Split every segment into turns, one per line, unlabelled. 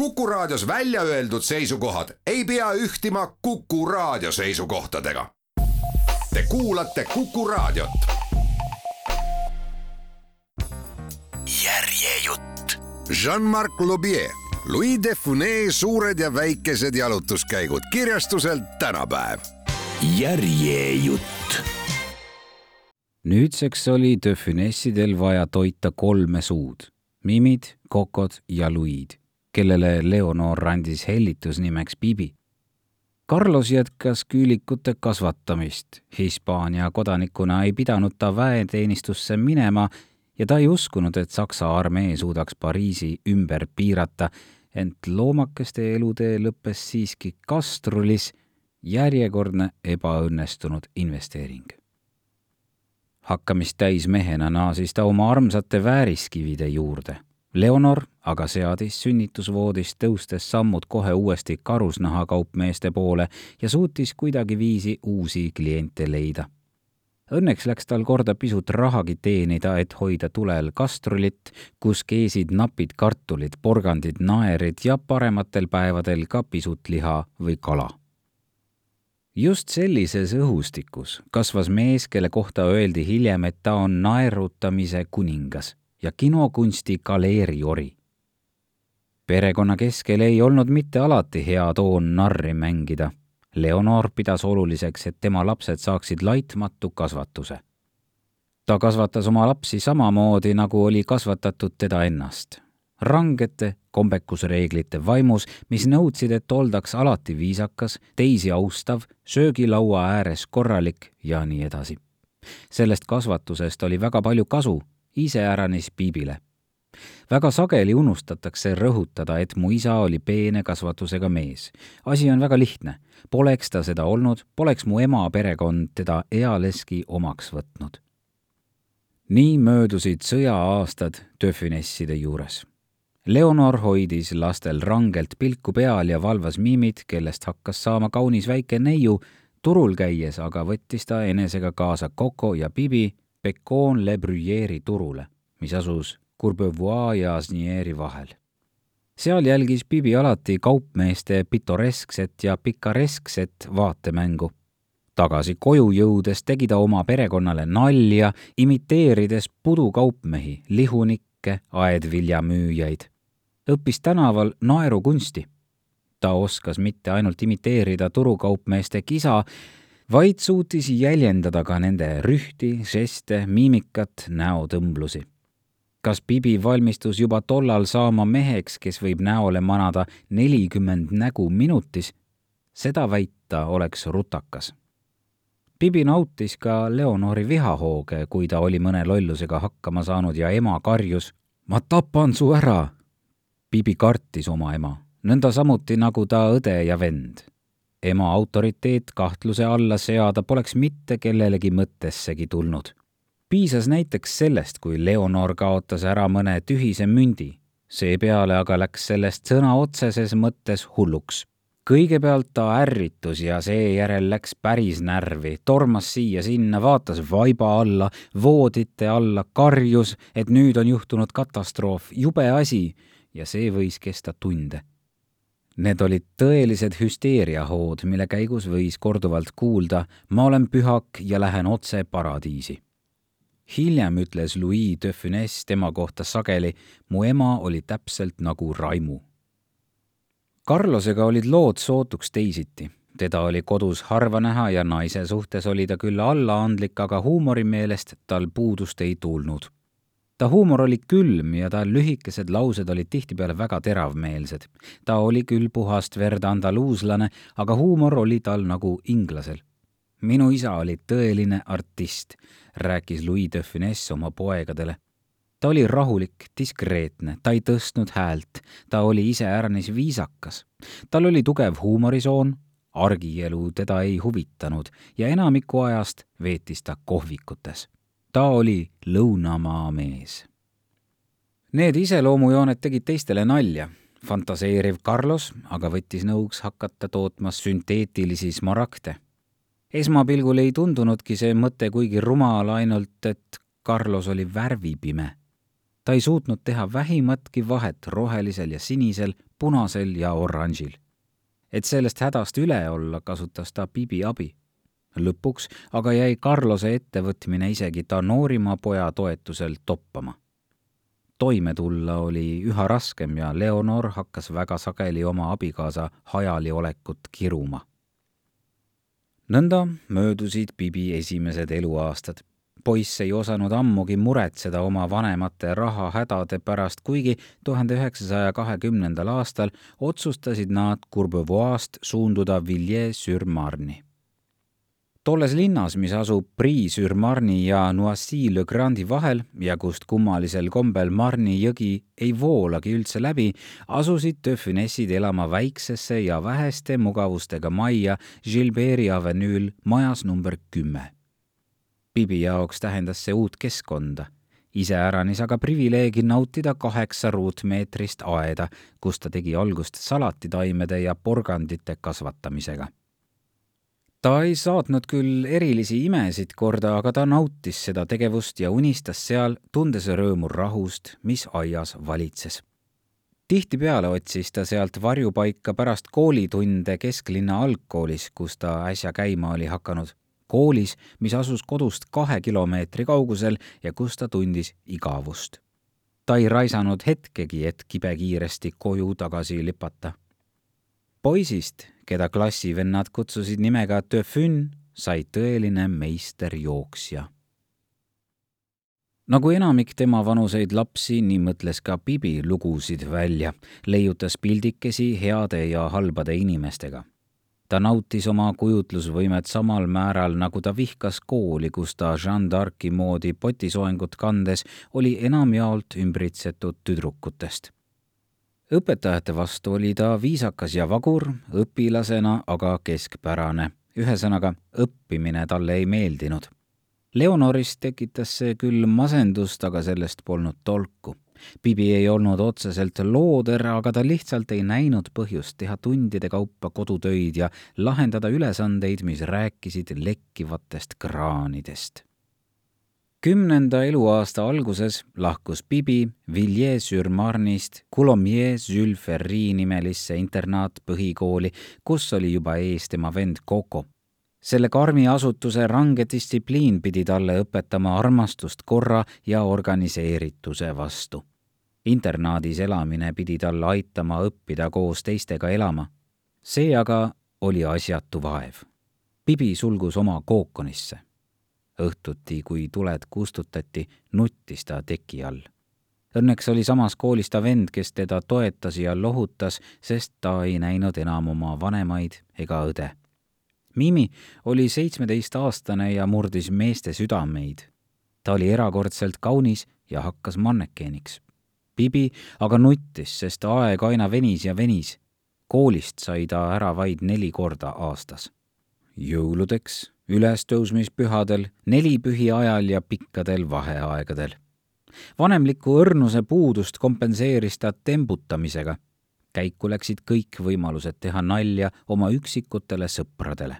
Kuku Raadios välja öeldud seisukohad ei pea ühtima Kuku Raadio seisukohtadega. Te kuulate Kuku Raadiot. järjejutt. Jean-Marc Lobier, Louis de Funès suured ja väikesed jalutuskäigud kirjastuselt tänapäev. järjejutt
nüüdseks oli de Funessidel vaja toita kolme suud, Mimid, Kokod ja Luid, kellele Leonor andis hellitusnimeks Bibi. Carlos jätkas küülikute kasvatamist. Hispaania kodanikuna ei pidanud ta väeteenistusse minema ja ta ei uskunud, et Saksa armee suudaks Pariisi ümber piirata, ent loomakeste elutee lõppes siiski kastrulis, järjekordne ebaõnnestunud investeering hakkamist täis mehena naasis ta oma armsate vääriskivide juurde. Leonor aga seadis sünnitusvoodist tõustes sammud kohe uuesti karusnahakaupmeeste poole ja suutis kuidagiviisi uusi kliente leida. Õnneks läks tal korda pisut rahagi teenida, et hoida tulel kastrulit, kus keesid napid kartulid, porgandid, naerid ja parematel päevadel ka pisut liha või kala just sellises õhustikus kasvas mees, kelle kohta öeldi hiljem, et ta on naerutamise kuningas ja kinokunsti galeeriori. perekonna keskel ei olnud mitte alati hea toon narri mängida. Leonor pidas oluliseks, et tema lapsed saaksid laitmatu kasvatuse. ta kasvatas oma lapsi samamoodi, nagu oli kasvatatud teda ennast rangete kombekusreeglite vaimus, mis nõudsid, et oldaks alati viisakas, teisi austav, söögilaua ääres korralik ja nii edasi. sellest kasvatusest oli väga palju kasu, iseäranis Piibile. väga sageli unustatakse rõhutada, et mu isa oli peene kasvatusega mees. asi on väga lihtne. Poleks ta seda olnud, poleks mu ema perekond teda ealeski omaks võtnud. nii möödusid sõjaaastad Töfinesside juures Leonor hoidis lastel rangelt pilku peal ja valvas miimid, kellest hakkas saama kaunis väike neiu, turul käies aga võttis ta enesega kaasa Coco ja Bibi Pecon le Bruyeri turule, mis asus Courbevoie ja Asnieri vahel. seal jälgis Bibi alati kaupmeeste pitoreskset ja pikareskset vaatemängu. tagasi koju jõudes tegi ta oma perekonnale nalja, imiteerides pudukaupmehi, lihunikke, aedviljamüüjaid õppis tänaval naerukunsti. ta oskas mitte ainult imiteerida turukaupmeeste kisa, vaid suutis jäljendada ka nende rühti, žeste, miimikat, näotõmblusi. kas Bibi valmistus juba tollal saama meheks, kes võib näole manada nelikümmend nägu minutis? seda väita oleks rutakas Bibi nautis ka Leonori vihahooge, kui ta oli mõne lollusega hakkama saanud ja ema karjus ma tapan su ära Bibi kartis oma ema, nõnda samuti nagu ta õde ja vend. Ema autoriteet kahtluse alla seada poleks mitte kellelegi mõttessegi tulnud. piisas näiteks sellest, kui Leonor kaotas ära mõne tühise mündi, seepeale aga läks sellest sõna otseses mõttes hulluks kõigepealt ta ärritus ja seejärel läks päris närvi, tormas siia-sinna, vaatas vaiba alla, voodite alla, karjus, et nüüd on juhtunud katastroof, jube asi ja see võis kesta tunde. Need olid tõelised hüsteeriahood, mille käigus võis korduvalt kuulda ma olen pühak ja lähen otse paradiisi. hiljem ütles Louis de Funès tema kohta sageli, mu ema oli täpselt nagu Raimu. Carlosega olid lood sootuks teisiti teda oli kodus harva näha ja naise suhtes oli ta küll allaandlik, aga huumori meelest tal puudust ei tulnud ta huumor oli külm ja ta lühikesed laused olid tihtipeale väga teravmeelsed. ta oli küll puhast verd andaluuslane, aga huumor oli tal nagu inglasel. minu isa oli tõeline artist, rääkis Louis de Funès oma poegadele. ta oli rahulik, diskreetne, ta ei tõstnud häält, ta oli iseäranis viisakas. tal oli tugev huumorisoon, argielu teda ei huvitanud ja enamiku ajast veetis ta kohvikutes ta oli lõunamaa mees. Need iseloomujooned tegid teistele nalja. fantaseeriv Carlos aga võttis nõuks hakata tootma sünteetilisi smaragde. esmapilgul ei tundunudki see mõte kuigi rumal, ainult et Carlos oli värvipime. ta ei suutnud teha vähimatki vahet rohelisel ja sinisel, punasel ja oranžil. et sellest hädast üle olla, kasutas ta Bibi abi. Lõpuks aga jäi Carlose ettevõtmine isegi ta noorima poja toetusel toppama. toime tulla oli üha raskem ja Leonor hakkas väga sageli oma abikaasa hajaliolekut kiruma nõnda möödusid Bibi esimesed eluaastad poiss ei osanud ammugi muretseda oma vanemate rahahädade pärast, kuigi tuhande üheksasaja kahekümnendal aastal otsustasid nad Courbevoist suunduda Villiers-sur-Marne'i. Tolles linnas, mis asub Prii-sur-Marne'i ja Noisy-le-Grandi vahel ja kust kummalisel kombel Marne'i jõgi ei voolagi üldse läbi, asusid Töfinessid elama väiksesse ja väheste mugavustega majja Gilbert'i avenüül majas number kümme Bibi jaoks tähendas see uut keskkonda, iseäranis aga privileegi nautida kaheksa ruutmeetrist aeda, kus ta tegi algust salatitaimede ja porgandite kasvatamisega. Ta ei saatnud küll erilisi imesid korda, aga ta nautis seda tegevust ja unistas seal, tundes rõõmu rahust, mis aias valitses tihtipeale otsis ta sealt varjupaika pärast koolitunde kesklinna algkoolis, kus ta äsja käima oli hakanud koolis, mis asus kodust kahe kilomeetri kaugusel ja kus ta tundis igavust. ta ei raisanud hetkegi, et kibekiiresti koju tagasi lipata. poisist, keda klassivennad kutsusid nimega Töfün, sai tõeline meisterjooksja nagu enamik tema vanuseid lapsi, nii mõtles ka Bibi lugusid välja, leiutas pildikesi heade ja halbade inimestega ta nautis oma kujutlusvõimet samal määral, nagu ta vihkas kooli, kus ta Jeanne d'Arci moodi potisoengut kandes oli enamjaolt ümbritsetud tüdrukutest. Õpetajate vastu oli ta viisakas ja vagur, õpilasena aga keskpärane. ühesõnaga, õppimine talle ei meeldinud. Leonoris tekitas see küll masendust, aga sellest polnud tolku Bibi ei olnud otseselt looder, aga ta lihtsalt ei näinud põhjust teha tundide kaupa kodutöid ja lahendada ülesandeid, mis rääkisid lekkivatest kraanidest. Kümnenda eluaasta alguses lahkus Bibi Villiers-sur-Marne'ist Coulommiers-Jules-Ferry nimelisse internaatpõhikooli, kus oli juba ees tema vend Coco selle karmi asutuse range distsipliin pidi talle õpetama armastust korra ja organiseerituse vastu internaadis elamine pidi tal aitama õppida koos teistega elama. see aga oli asjatu vaev. Bibi sulgus oma kookonisse. Õhtuti, kui tuled kustutati, nuttis ta teki all. Õnneks oli samas koolis ta vend, kes teda toetas ja lohutas, sest ta ei näinud enam oma vanemaid ega õde. Mimi oli seitsmeteistaastane ja murdis meeste südameid. ta oli erakordselt kaunis ja hakkas mannekeeniks Bibi aga nuttis, sest aeg aina venis ja venis. koolist sai ta ära vaid neli korda aastas. jõuludeks, ülestõusmispühadel, nelipühi ajal ja pikkadel vaheaegadel. vanemliku õrnuse puudust kompenseeris ta tembutamisega. käiku läksid kõik võimalused teha nalja oma üksikutele sõpradele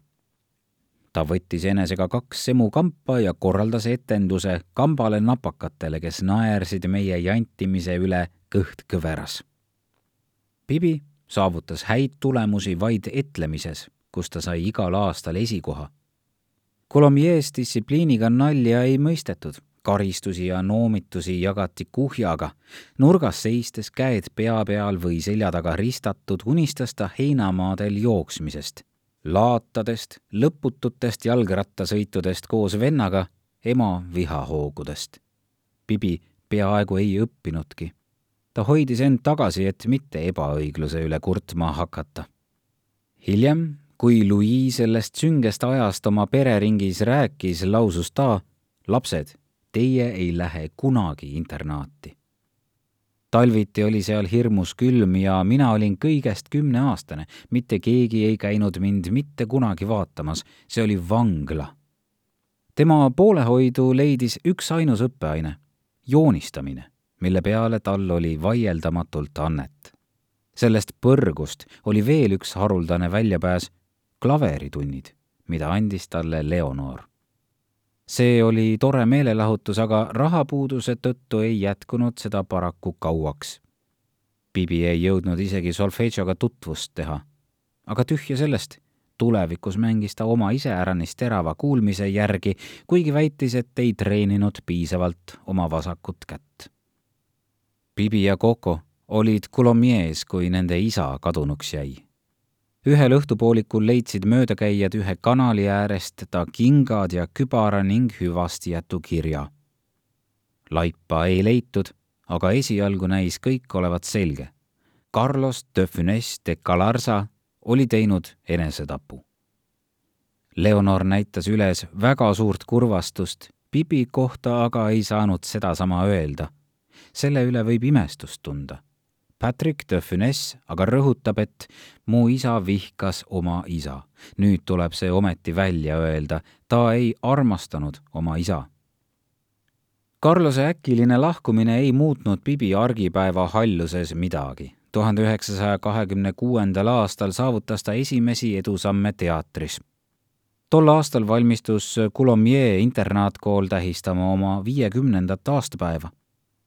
ta võttis enesega kaks semukampa ja korraldas etenduse kambale napakatele, kes naersid meie jantimise üle kõht kõveras. Bibi saavutas häid tulemusi vaid etlemises, kus ta sai igal aastal esikoha. Colombiers distsipliiniga nalja ei mõistetud, karistusi ja noomitusi jagati kuhjaga. nurgas seistes käed pea peal või selja taga ristatud, unistas ta heinamaadel jooksmisest laatadest, lõpututest jalgrattasõitudest koos vennaga, ema vihahoogudest. Bibi peaaegu ei õppinudki. ta hoidis end tagasi, et mitte ebaõigluse üle kurtma hakata. hiljem, kui Louis sellest süngest ajast oma pereringis rääkis, lausus ta, lapsed, teie ei lähe kunagi internaati talviti oli seal hirmus külm ja mina olin kõigest kümneaastane. mitte keegi ei käinud mind mitte kunagi vaatamas, see oli vangla. tema poolehoidu leidis üksainus õppeaine, joonistamine, mille peale tal oli vaieldamatult annet. sellest põrgust oli veel üks haruldane väljapääs, klaveritunnid, mida andis talle Leonor see oli tore meelelahutus, aga rahapuuduse tõttu ei jätkunud seda paraku kauaks. Bibi ei jõudnud isegi solfedžoga tutvust teha. aga tühja sellest, tulevikus mängis ta oma iseäranis terava kuulmise järgi, kuigi väitis, et ei treeninud piisavalt oma vasakut kätt. Bibi ja Coco olid Coulommiers, kui nende isa kadunuks jäi. Ühel õhtupoolikul leidsid möödakäijad ühe kanali äärest ta kingad ja kübara ning hüvastijätu kirja. laipa ei leitud aga esialgu näis kõik olevat selge. Carlos de Funes de Galarza oli teinud enesetapu. Leonor näitas üles väga suurt kurvastust, Bibi kohta aga ei saanud sedasama öelda. selle üle võib imestust tunda. Patrick de Funes aga rõhutab, et mu isa vihkas oma isa. nüüd tuleb see ometi välja öelda, ta ei armastanud oma isa Carlose äkiline lahkumine ei muutnud Bibi argipäeva halluses midagi. tuhande üheksasaja kahekümne kuuendal aastal saavutas ta esimesi edusamme teatris. tol aastal valmistus Coulommiers internaatkool tähistama oma viiekümnendat aastapäeva.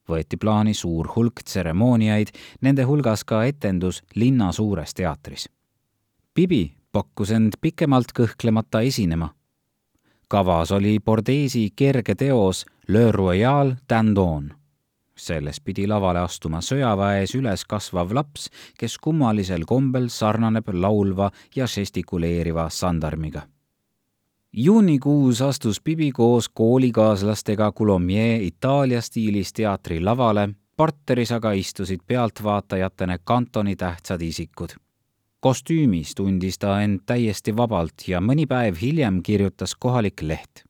Võeti plaani suur hulk tseremooniaid, nende hulgas ka etendus linna suures teatris. Bibi pakkus end pikemalt kõhklemata esinema kavas oli Bordeesi kerge teos Le Royal Dandon. selles pidi lavale astuma sõjaväes üles kasvav laps, kes kummalisel kombel sarnaneb laulva ja žestikuleeriva sandarmiga. Juunikuus astus Bibi koos koolikaaslastega Coulommiers Itaalia stiilis teatri lavale, partneris aga istusid pealtvaatajatena kantoni tähtsad isikud kostüümis tundis ta end täiesti vabalt ja mõni päev hiljem kirjutas kohalik leht.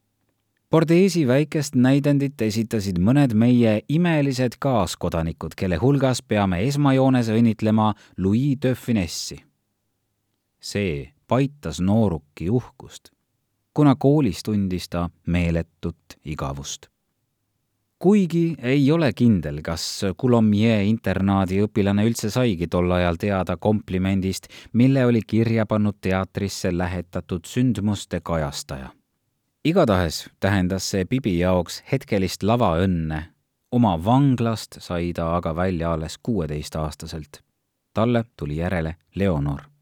Bordeesi väikest näidendit esitasid mõned meie imelised kaaskodanikud, kelle hulgas peame esmajoones õnnitlema Louis de Finessi. see paitas nooruki uhkust, kuna koolis tundis ta meeletut igavust kuigi ei ole kindel, kas Coulommiers internaadi õpilane üldse saigi tol ajal teada komplimendist, mille oli kirja pannud teatrisse lähetatud sündmuste kajastaja. igatahes tähendas see Bibi jaoks hetkelist lavaõnne. oma vanglast sai ta aga välja alles kuueteistaastaselt. talle tuli järele Leonor.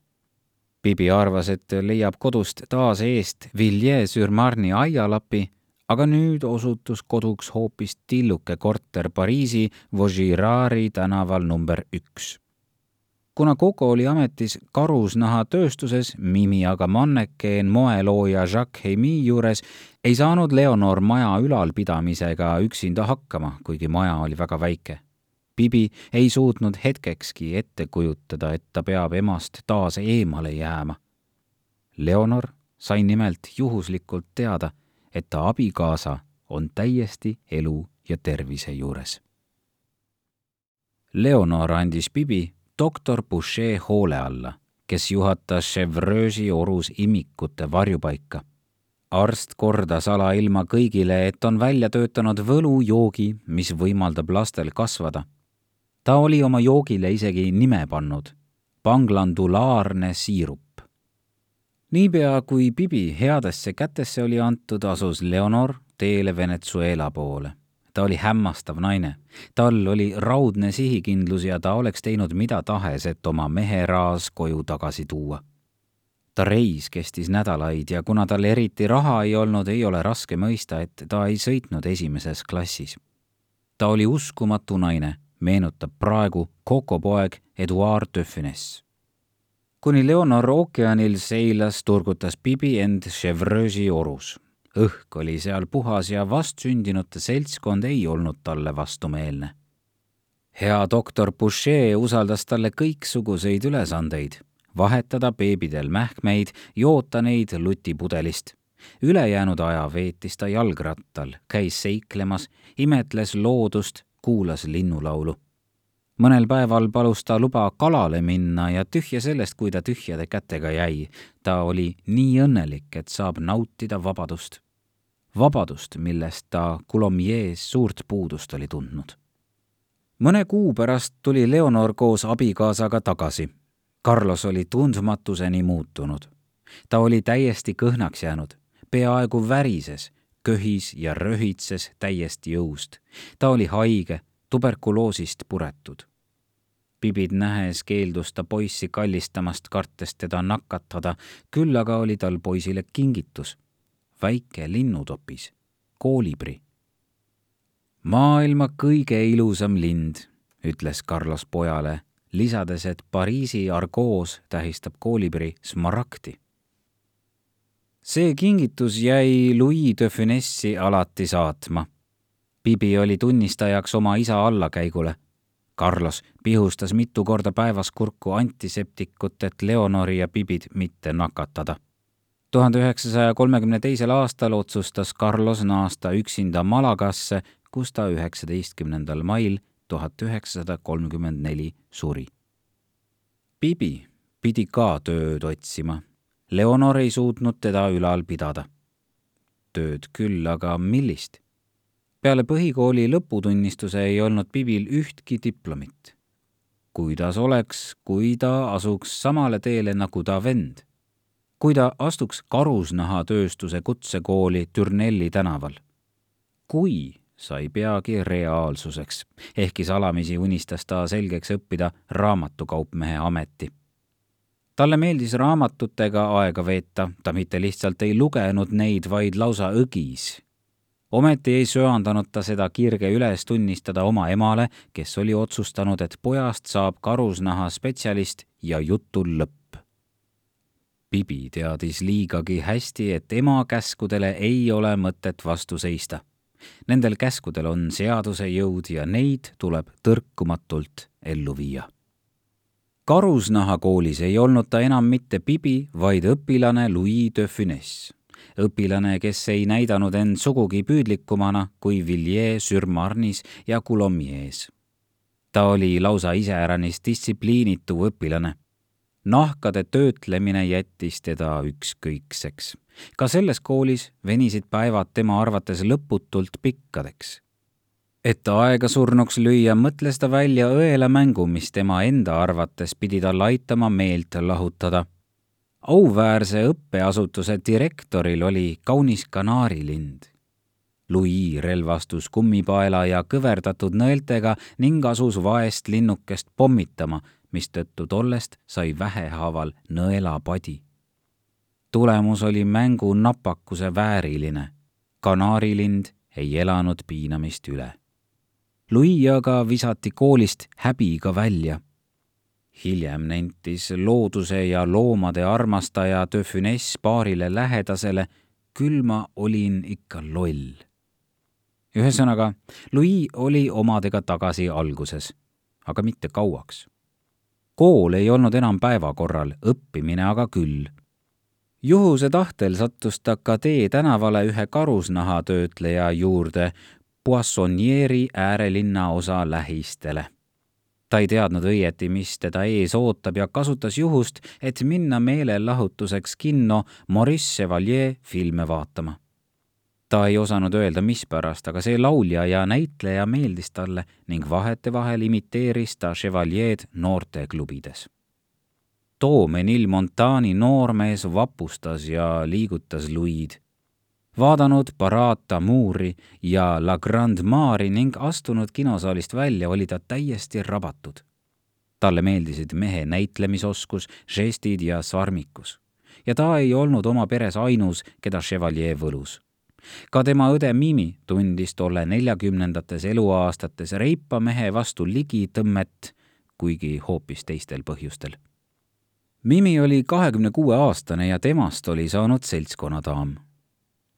Bibi arvas, et leiab kodust taas eest Villiers-sur-Marne'i aialapi aga nüüd osutus koduks hoopis tilluke korter Pariisi Vaugirari tänaval number üks. kuna Coco oli ametis karusnahatööstuses, Mimi aga mannekeen moelooja Jacques Hemi juures, ei saanud Leonor maja ülalpidamisega üksinda hakkama, kuigi maja oli väga väike. Bibi ei suutnud hetkekski ette kujutada, et ta peab emast taas eemale jääma. Leonor sai nimelt juhuslikult teada et ta abikaasa on täiesti elu ja tervise juures. Leonor andis Bibi doktor Boucher hoole alla, kes juhatas Chevreuse'i orus imikute varjupaika. arst kordas alailma kõigile, et on välja töötanud võlujoogi, mis võimaldab lastel kasvada. Ta oli oma joogile isegi nime pannud, panglandulaarne siirup niipea kui Bibi headesse kätesse oli antud, asus Leonor teele Venezuela poole. ta oli hämmastav naine. tal oli raudne sihikindlus ja ta oleks teinud mida tahes, et oma meheraas koju tagasi tuua. ta reis kestis nädalaid ja kuna tal eriti raha ei olnud, ei ole raske mõista, et ta ei sõitnud esimeses klassis. ta oli uskumatu naine, meenutab praegu Coco poeg Eduard Töfines kuni Leonor ookeanil seilas, turgutas Bibi end Chevreuse'i orus. õhk oli seal puhas ja vastsündinute seltskond ei olnud talle vastumeelne. hea doktor Boucher usaldas talle kõiksuguseid ülesandeid, vahetada beebidel mähkmeid, joota neid lutipudelist ülejäänud aja veetis ta jalgrattal, käis seiklemas, imetles loodust, kuulas linnulaulu mõnel päeval palus ta luba kalale minna ja tühja sellest, kui ta tühjade kätega jäi. ta oli nii õnnelik, et saab nautida vabadust. vabadust, millest ta Coulommiers suurt puudust oli tundnud. mõne kuu pärast tuli Leonor koos abikaasaga tagasi. Carlos oli tundmatuseni muutunud. ta oli täiesti kõhnaks jäänud, peaaegu värises, köhis ja röhitses täiesti jõust. ta oli haige tuberkuloosist puretud Pibid nähes keeldus ta poissi kallistamast, kartes teda nakatada, küll aga oli tal poisile kingitus. väike linnutopis, koolibri. maailma kõige ilusam lind, ütles Carlos pojale, lisades, et Pariisi argoos tähistab koolibri smaragdi see kingitus jäi Louis de Finessi alati saatma. Bibi oli tunnistajaks oma isa allakäigule. Carlos pihustas mitu korda päevas kurku antiseptikut, et Leonori ja Bibid mitte nakatada. tuhande üheksasaja kolmekümne teisel aastal otsustas Carlos naasta üksinda Malagasse, kus ta üheksateistkümnendal mail tuhat üheksasada kolmkümmend neli suri. Bibi pidi ka tööd otsima Leonor ei suutnud teda ülal pidada. tööd küll, aga millist? peale põhikooli lõputunnistuse ei olnud Bibil ühtki diplomit. kuidas oleks, kui ta asuks samale teele nagu ta vend? kui ta astuks karusnahatööstuse kutsekooli Türnelli tänaval? kui sai peagi reaalsuseks, ehkki salamisi unistas ta selgeks õppida raamatukaupmehe ameti talle meeldis raamatutega aega veeta, ta mitte lihtsalt ei lugenud neid, vaid lausa õgis. ometi ei söandanud ta seda kirge üles tunnistada oma emale, kes oli otsustanud, et pojast saab karusnaha spetsialist ja jutul lõpp. Bibi teadis liigagi hästi, et ema käskudele ei ole mõtet vastu seista. Nendel käskudel on seaduse jõud ja neid tuleb tõrkumatult ellu viia karusnahakoolis ei olnud ta enam mitte Bibi, vaid õpilane Louis de Funès. õpilane, kes ei näidanud end sugugi püüdlikumana kui Villiers-sur-Marnis ja Coulommiers. ta oli lausa iseäranis distsipliinitu õpilane. nahkade töötlemine jättis teda ükskõikseks. ka selles koolis venisid päevad tema arvates lõputult pikkadeks et aega surnuks lüüa, mõtles ta välja õelamängu, mis tema enda arvates pidi tal aitama meelt lahutada. auväärse õppeasutuse direktoril oli kaunis kanaarilind. Louis relvastus kummipaela ja kõverdatud nõeltega ning asus vaest linnukest pommitama, mistõttu tollest sai vähehaaval nõelapadi. tulemus oli mängu napakuse vääriline. kanaarilind ei elanud piinamist üle Louis aga visati koolist häbiga välja. hiljem nentis looduse ja loomade armastaja de Funès paarile lähedasele, küll ma olin ikka loll. ühesõnaga, Louis oli omadega tagasi alguses, aga mitte kauaks. kool ei olnud enam päevakorral, õppimine aga küll juhuse tahtel sattus ta ka Tee tänavale ühe karusnahatöötleja juurde, Poissonieri äärelinna osa lähistele. ta ei teadnud õieti, mis teda ees ootab ja kasutas juhust, et minna meelelahutuseks kinno Maurice Chevalier filme vaatama. ta ei osanud öelda, mispärast, aga see laulja ja näitleja meeldis talle ning vahetevahel imiteeris ta Chevalier'd noorteklubides too Menil Montani noormees vapustas ja liigutas luid vaadanud Barat Amouri ja La Grande Maari ning astunud kinosaalist välja, oli ta täiesti rabatud. talle meeldisid mehe näitlemisoskus, žestid ja sarmikus. ja ta ei olnud oma peres ainus, keda Chevalier võlus. ka tema õde Mimi tundis tolle neljakümnendates eluaastates reipa mehe vastu ligitõmmet, kuigi hoopis teistel põhjustel Mimi oli kahekümne kuue aastane ja temast oli saanud seltskonnadaam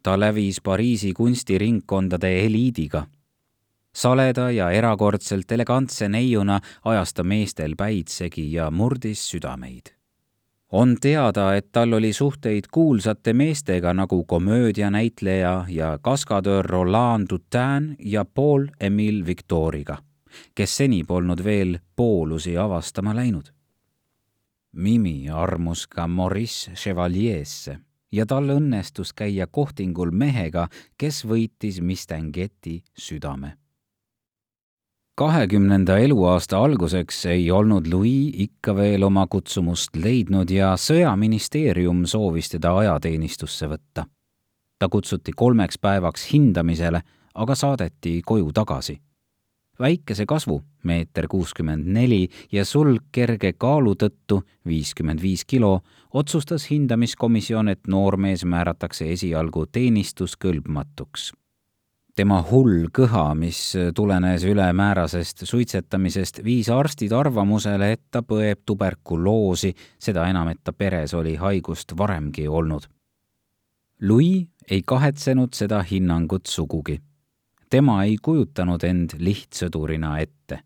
ta lävis Pariisi kunstiringkondade eliidiga. saleda ja erakordselt elegantse neiuna ajas ta meestel päid segi ja murdis südameid. on teada, et tal oli suhteid kuulsate meestega nagu komöödianäitleja ja kaskadöör Roland Dutin ja Paul Emile Victoriga, kes seni polnud veel poolusi avastama läinud. Mimi armus ka Maurice Chevalier'sse ja tal õnnestus käia kohtingul mehega, kes võitis Mistangeti südame. kahekümnenda eluaasta alguseks ei olnud Louis ikka veel oma kutsumust leidnud ja sõjaministeerium soovis teda ajateenistusse võtta. ta kutsuti kolmeks päevaks hindamisele, aga saadeti koju tagasi. Väikese kasvu, meeter kuuskümmend neli ja sulg kerge kaalu tõttu, viiskümmend viis kilo, otsustas hindamiskomisjon, et noormees määratakse esialgu teenistuskõlbmatuks tema hull kõha, mis tulenes ülemäärasest suitsetamisest, viis arstid arvamusele, et ta põeb tuberkuloosi, seda enam, et ta peres oli haigust varemgi olnud. Louis ei kahetsenud seda hinnangut sugugi tema ei kujutanud end lihtsõdurina ette.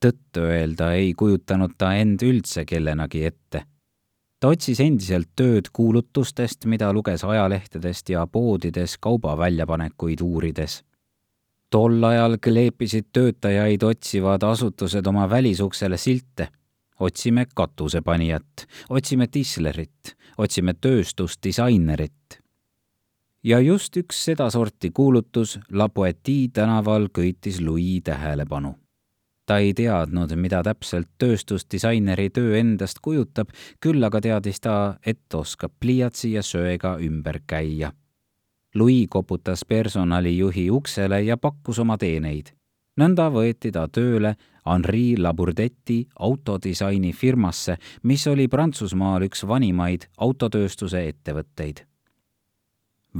tõtt-öelda ei kujutanud ta end üldse kellenagi ette. ta otsis endiselt tööd kuulutustest, mida luges ajalehtedest ja poodides kaubaväljapanekuid uurides tol ajal kleepisid töötajaid otsivad asutused oma välisuksele silte. otsime katusepanijat, otsime tislerit, otsime tööstusdisainerit ja just üks sedasorti kuulutus La Poetii tänaval köitis Louis tähelepanu. ta ei teadnud, mida täpselt tööstusdisaineri töö endast kujutab, küll aga teadis ta, et oskab pliiatsi ja söega ümber käia. Louis koputas personalijuhi uksele ja pakkus oma teeneid. nõnda võeti ta tööle Henri Labourdetti autodisaini firmasse, mis oli Prantsusmaal üks vanimaid autotööstuse ettevõtteid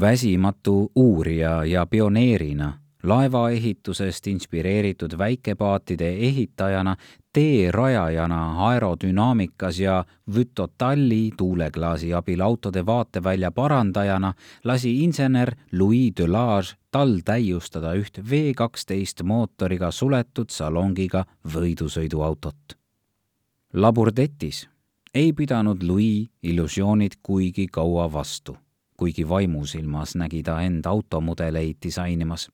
väsimatu uurija ja pioneerina, laevaehitusest inspireeritud väikepaatide ehitajana, teerajajana aerodünaamikas ja Vütotalli tuuleklaasi abil autode vaatevälja parandajana lasi insener Louis Delage tal täiustada üht V kaksteist mootoriga suletud salongiga võidusõiduautot. Laburdetis ei pidanud Louis illusioonid kuigi kaua vastu kuigi vaimusilmas nägi ta end automudeleid disainimas.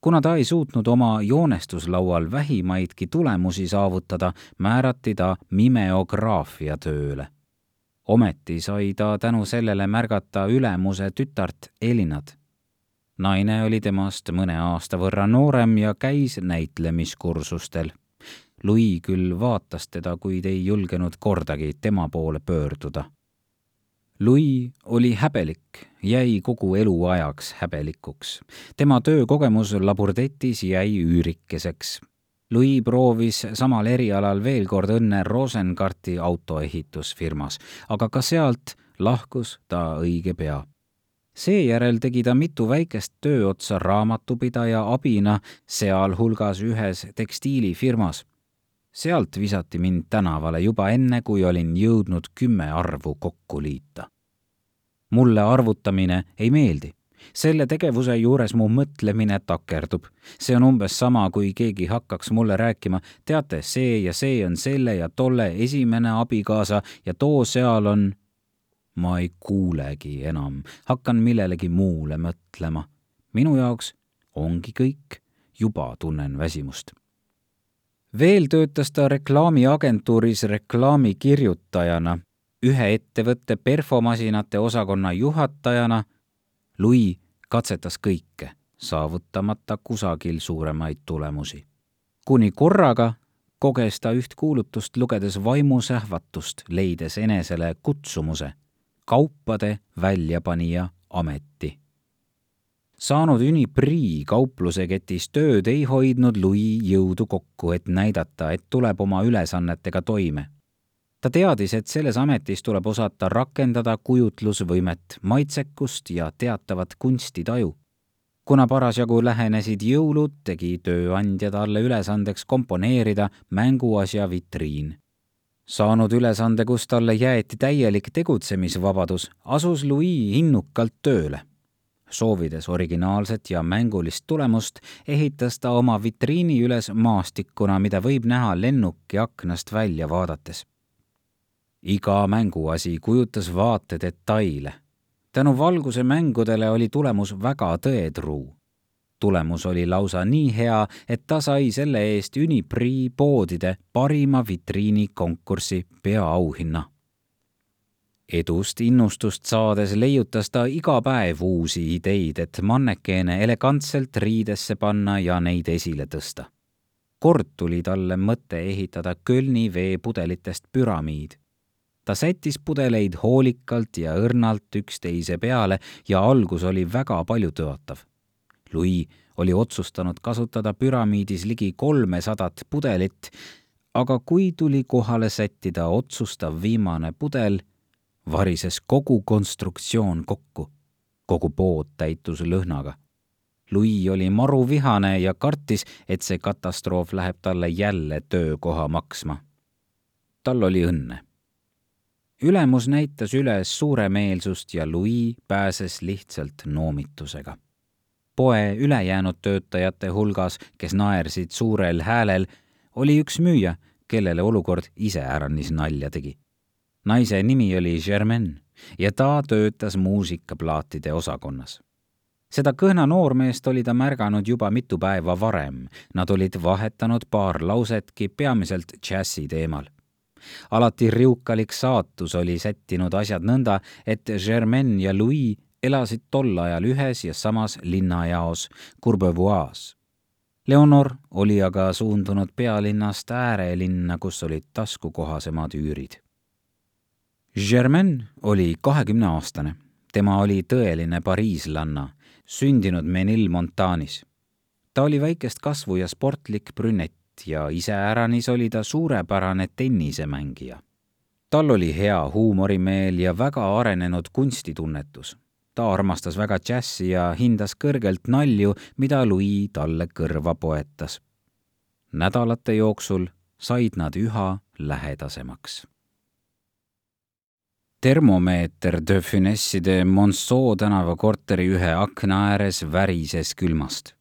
kuna ta ei suutnud oma joonestuslaual vähimaidki tulemusi saavutada, määrati ta mimeograafia tööle. ometi sai ta tänu sellele märgata ülemuse tütart Elinat. naine oli temast mõne aasta võrra noorem ja käis näitlemiskursustel Louis küll vaatas teda, kuid ei julgenud kordagi tema poole pöörduda Louis oli häbelik, jäi kogu eluajaks häbelikuks. tema töökogemus Laburdetis jäi üürikeseks. Louis proovis samal erialal veel kord õnne Rosengarti autoehitusfirmas, aga ka sealt lahkus ta õige pea. seejärel tegi ta mitu väikest tööotsa raamatupidaja abina, sealhulgas ühes tekstiilifirmas sealt visati mind tänavale juba enne, kui olin jõudnud kümme arvu kokku liita. mulle arvutamine ei meeldi. selle tegevuse juures mu mõtlemine takerdub. see on umbes sama, kui keegi hakkaks mulle rääkima, teate, see ja see on selle ja tolle esimene abikaasa ja too seal on. ma ei kuulegi enam, hakkan millelegi muule mõtlema. minu jaoks ongi kõik, juba tunnen väsimust veel töötas ta reklaamiagentuuris reklaamikirjutajana, ühe ettevõtte perfomasinate osakonna juhatajana. Louis katsetas kõike, saavutamata kusagil suuremaid tulemusi. kuni korraga koges ta üht kuulutust lugedes vaimusähvatust, leides enesele kutsumuse kaupade väljapanija ameti saanud Unipri kaupluseketis tööd, ei hoidnud Louis jõudu kokku, et näidata, et tuleb oma ülesannetega toime. ta teadis, et selles ametis tuleb osata rakendada kujutlusvõimet, maitsekust ja teatavat kunstitaju. kuna parasjagu lähenesid jõulud, tegi tööandja talle ülesandeks komponeerida mänguasja vitriin saanud ülesande, kus talle jäeti täielik tegutsemisvabadus, asus Louis innukalt tööle soovides originaalset ja mängulist tulemust, ehitas ta oma vitriini üles maastikuna, mida võib näha lennuki aknast välja vaadates. iga mänguasi kujutas vaate detaile. tänu valguse mängudele oli tulemus väga tõetruu. tulemus oli lausa nii hea, et ta sai selle eest Unipri poodide parima vitriini konkursi peaauhinna edust innustust saades leiutas ta iga päev uusi ideid, et mannekeene elegantselt riidesse panna ja neid esile tõsta. kord tuli talle mõte ehitada Kölni veepudelitest püramiid. ta sättis pudeleid hoolikalt ja õrnalt üksteise peale ja algus oli väga paljutõotav. Louis oli otsustanud kasutada püramiidis ligi kolmesadat pudelit, aga kui tuli kohale sättida otsustav viimane pudel, varises kogu konstruktsioon kokku. kogu pood täitus lõhnaga. Louis oli maruvihane ja kartis, et see katastroof läheb talle jälle töökoha maksma. tal oli õnne ülemus näitas üles suuremeelsust ja Louis pääses lihtsalt noomitusega. poe ülejäänud töötajate hulgas, kes naersid suurel häälel, oli üks müüja, kellele olukord iseäranis nalja tegi. Naise nimi oli Germaine ja ta töötas muusikaplaatide osakonnas seda kõhna noormeest oli ta märganud juba mitu päeva varem. Nad olid vahetanud paar lausetki peamiselt džässi teemal alati riukalik saatus oli sättinud asjad nõnda, et Germaine ja Louis elasid tol ajal ühes ja samas linnajaos Courbevois. Leonor oli aga suundunud pealinnast äärelinna, kus olid taskukohasemad üürid. Germaine oli kahekümneaastane, tema oli tõeline pariislanna, sündinud Menil-Montanis. ta oli väikest kasvu ja sportlik brünett, ja iseäranis oli ta suurepärane tennisemängija. tal oli hea huumorimeel ja väga arenenud kunstitunnetus. ta armastas väga džässi ja hindas kõrgelt nalju, mida Louis talle kõrva poetas. nädalate jooksul said nad üha lähedasemaks termomeeter de Finesside Monceau tänava korteri ühe akna ääres värises külmast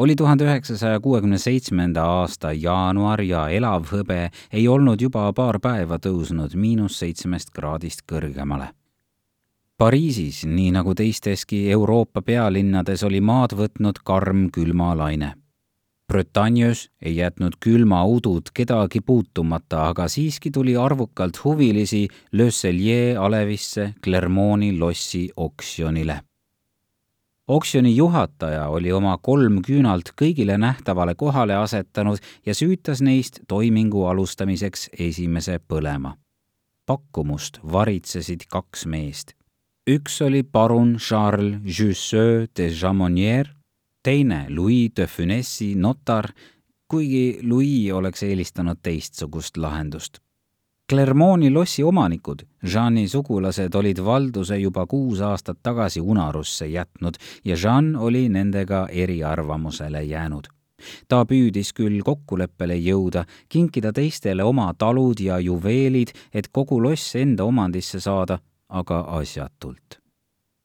oli tuhande üheksasaja kuuekümne seitsmenda aasta jaanuar ja elav hõbe ei olnud juba paar päeva tõusnud miinus seitsmest kraadist kõrgemale. Pariisis, nii nagu teisteski Euroopa pealinnades, oli maad võtnud karm külmalaine. Bretagnes ei jätnud külmaudud kedagi puutumata, aga siiski tuli arvukalt huvilisi Le Cellier alevisse Clermont'i lossi oksjonile oksjoni juhataja oli oma kolm küünalt kõigile nähtavale kohale asetanud ja süütas neist toimingu alustamiseks esimese põlema. pakkumust varitsesid kaks meest. üks oli parun Charles Jusseux de Jamonier, teine Louis de Funessi notar, kuigi Louis oleks eelistanud teistsugust lahendust Clermont'i lossi omanikud, Jean'i sugulased, olid valduse juba kuus aastat tagasi unarusse jätnud ja Jean oli nendega eriarvamusele jäänud. ta püüdis küll kokkuleppele jõuda, kinkida teistele oma talud ja juveelid, et kogu loss enda omandisse saada, aga asjatult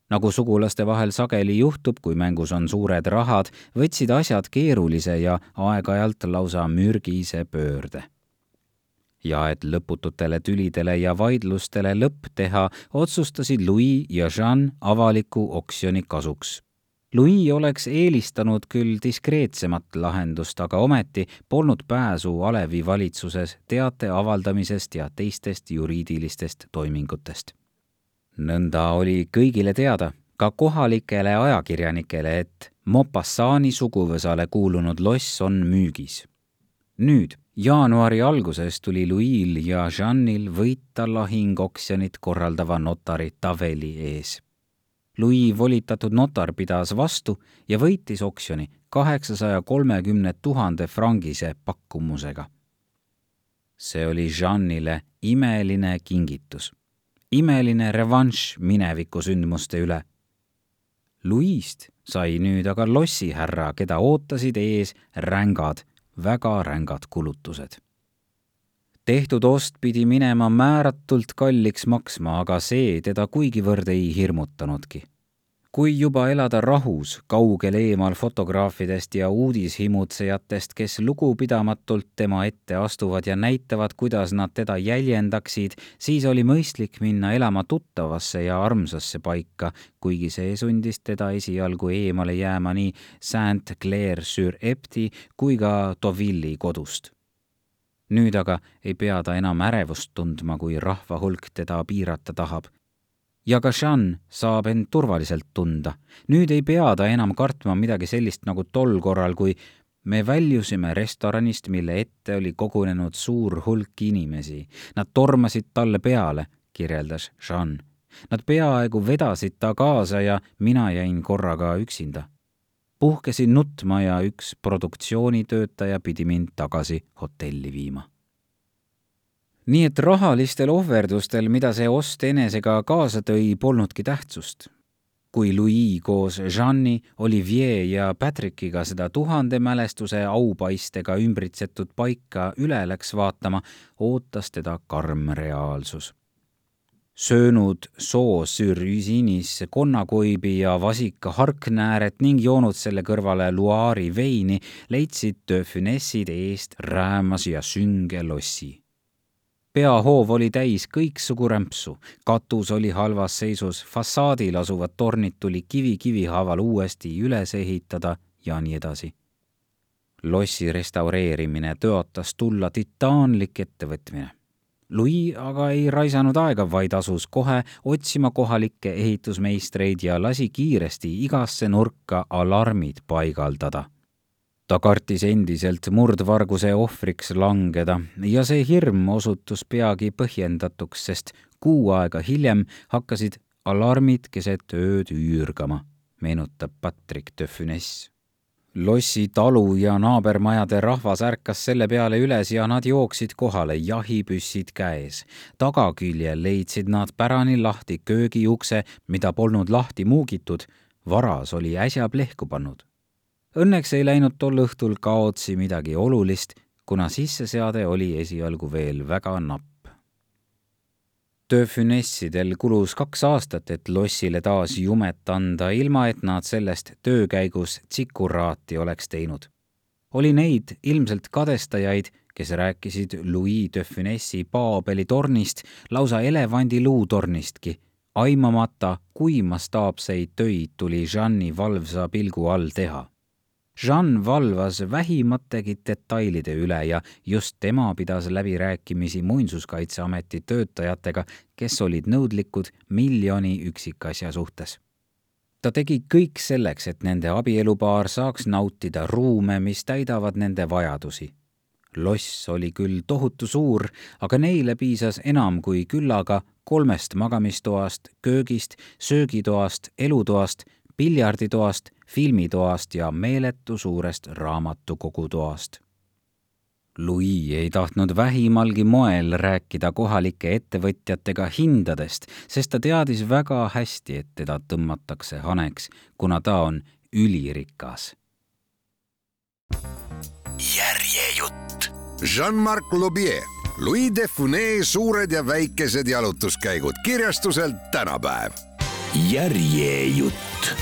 nagu sugulaste vahel sageli juhtub, kui mängus on suured rahad, võtsid asjad keerulise ja aeg-ajalt lausa mürgise pöörde ja et lõpututele tülidele ja vaidlustele lõpp teha, otsustasid Louis ja Jean avaliku oksjoni kasuks. Louis oleks eelistanud küll diskreetsemat lahendust, aga ometi polnud pääsu Alevi valitsuses teate avaldamisest ja teistest juriidilistest toimingutest. Nõnda oli kõigile teada, ka kohalikele ajakirjanikele, et Mopassani suguvõsale kuulunud loss on müügis. nüüd jaanuari alguses tuli Louis'l ja Jeanil võita lahing oksjonit korraldava notari Taveli ees. Louis volitatud notar pidas vastu ja võitis oksjoni kaheksasaja kolmekümne tuhande frangise pakkumusega. see oli Jeanile imeline kingitus, imeline revanš mineviku sündmuste üle. Louis'st sai nüüd aga lossihärra, keda ootasid ees rängad väga rängad kulutused. tehtud ost pidi minema määratult kalliks maksma, aga see teda kuigivõrd ei hirmutanudki kui juba elada rahus, kaugel eemal fotograafidest ja uudishimutsejatest, kes lugupidamatult tema ette astuvad ja näitavad, kuidas nad teda jäljendaksid, siis oli mõistlik minna elama tuttavasse ja armsasse paika, kuigi see sundis teda esialgu eemale jääma nii Saint-Clair-sur-Epti kui ka Deauville'i kodust. Nüüd aga ei pea ta enam ärevust tundma, kui rahva hulk teda piirata tahab ja ka Jean saab end turvaliselt tunda. nüüd ei pea ta enam kartma midagi sellist nagu tol korral, kui me väljusime restoranist, mille ette oli kogunenud suur hulk inimesi. Nad tormasid talle peale, kirjeldas Jean. Nad peaaegu vedasid ta kaasa ja mina jäin korraga üksinda. puhkesin nutma ja üks produktsioonitöötaja pidi mind tagasi hotelli viima. Nii et rahalistel ohverdustel, mida see ost enesega kaasa tõi, polnudki tähtsust kui Louis koos Jeanni, Olivier ja Patrickiga seda tuhande mälestuse aupaistega ümbritsetud paika üle läks vaatama, ootas teda karm reaalsus. söönud soos sürüsiinis konnakoibi ja vasika harknääret ning joonud selle kõrvale Loire'i veini, leidsid de Funessid eest räämas ja sünge lossi peahoov oli täis kõiksugu rämpsu, katus oli halvas seisus, fassaadil asuvad tornid tuli kivi kivi haaval uuesti üles ehitada ja nii edasi. lossi restaureerimine tõotas tulla titaanlik ettevõtmine. Louis aga ei raisanud aega, vaid asus kohe otsima kohalikke ehitusmeistreid ja lasi kiiresti igasse nurka alarmid paigaldada ta kartis endiselt murdvarguse ohvriks langeda ja see hirm osutus peagi põhjendatuks, sest kuu aega hiljem hakkasid alarmid keset ööd üürgama, meenutab Patrick de Funes. lossi talu ja naabermajade rahvas ärkas selle peale üles ja nad jooksid kohale, jahipüssid käes. tagaküljel leidsid nad pärani lahti köögiukse, mida polnud lahti muugitud, varas oli äsja plehku pannud Õnneks ei läinud tol õhtul kaotsi midagi olulist, kuna sisseseade oli esialgu veel väga napp. tööfinessidel kulus kaks aastat, et lossile taas jumet anda, ilma et nad sellest töö käigus tsikuraati oleks teinud. oli neid ilmselt kadestajaid, kes rääkisid Louis de Finessi Paabeli tornist, lausa elevandi luutornistki, aimamata, kui mastaapseid töid tuli Jeanni valvsa pilgu all teha Jean valvas vähimategi detailide üle ja just tema pidas läbirääkimisi Muinsuskaitseameti töötajatega, kes olid nõudlikud miljoni üksikasja suhtes. ta tegi kõik selleks, et nende abielupaar saaks nautida ruume, mis täidavad nende vajadusi. loss oli küll tohutu suur, aga neile piisas enam kui küllaga kolmest magamistoast, köögist, söögitoast, elutoast, piljarditoast filmitoast ja meeletu suurest raamatukogutoast. Louis ei tahtnud vähimalgi moel rääkida kohalike ettevõtjatega hindadest, sest ta teadis väga hästi, et teda tõmmatakse haneks, kuna ta on ülirikas.
järjejutt. Jean-Marc Lobier, Louis de Funès Suured ja väikesed jalutuskäigud kirjastuselt tänapäev
järjejutt.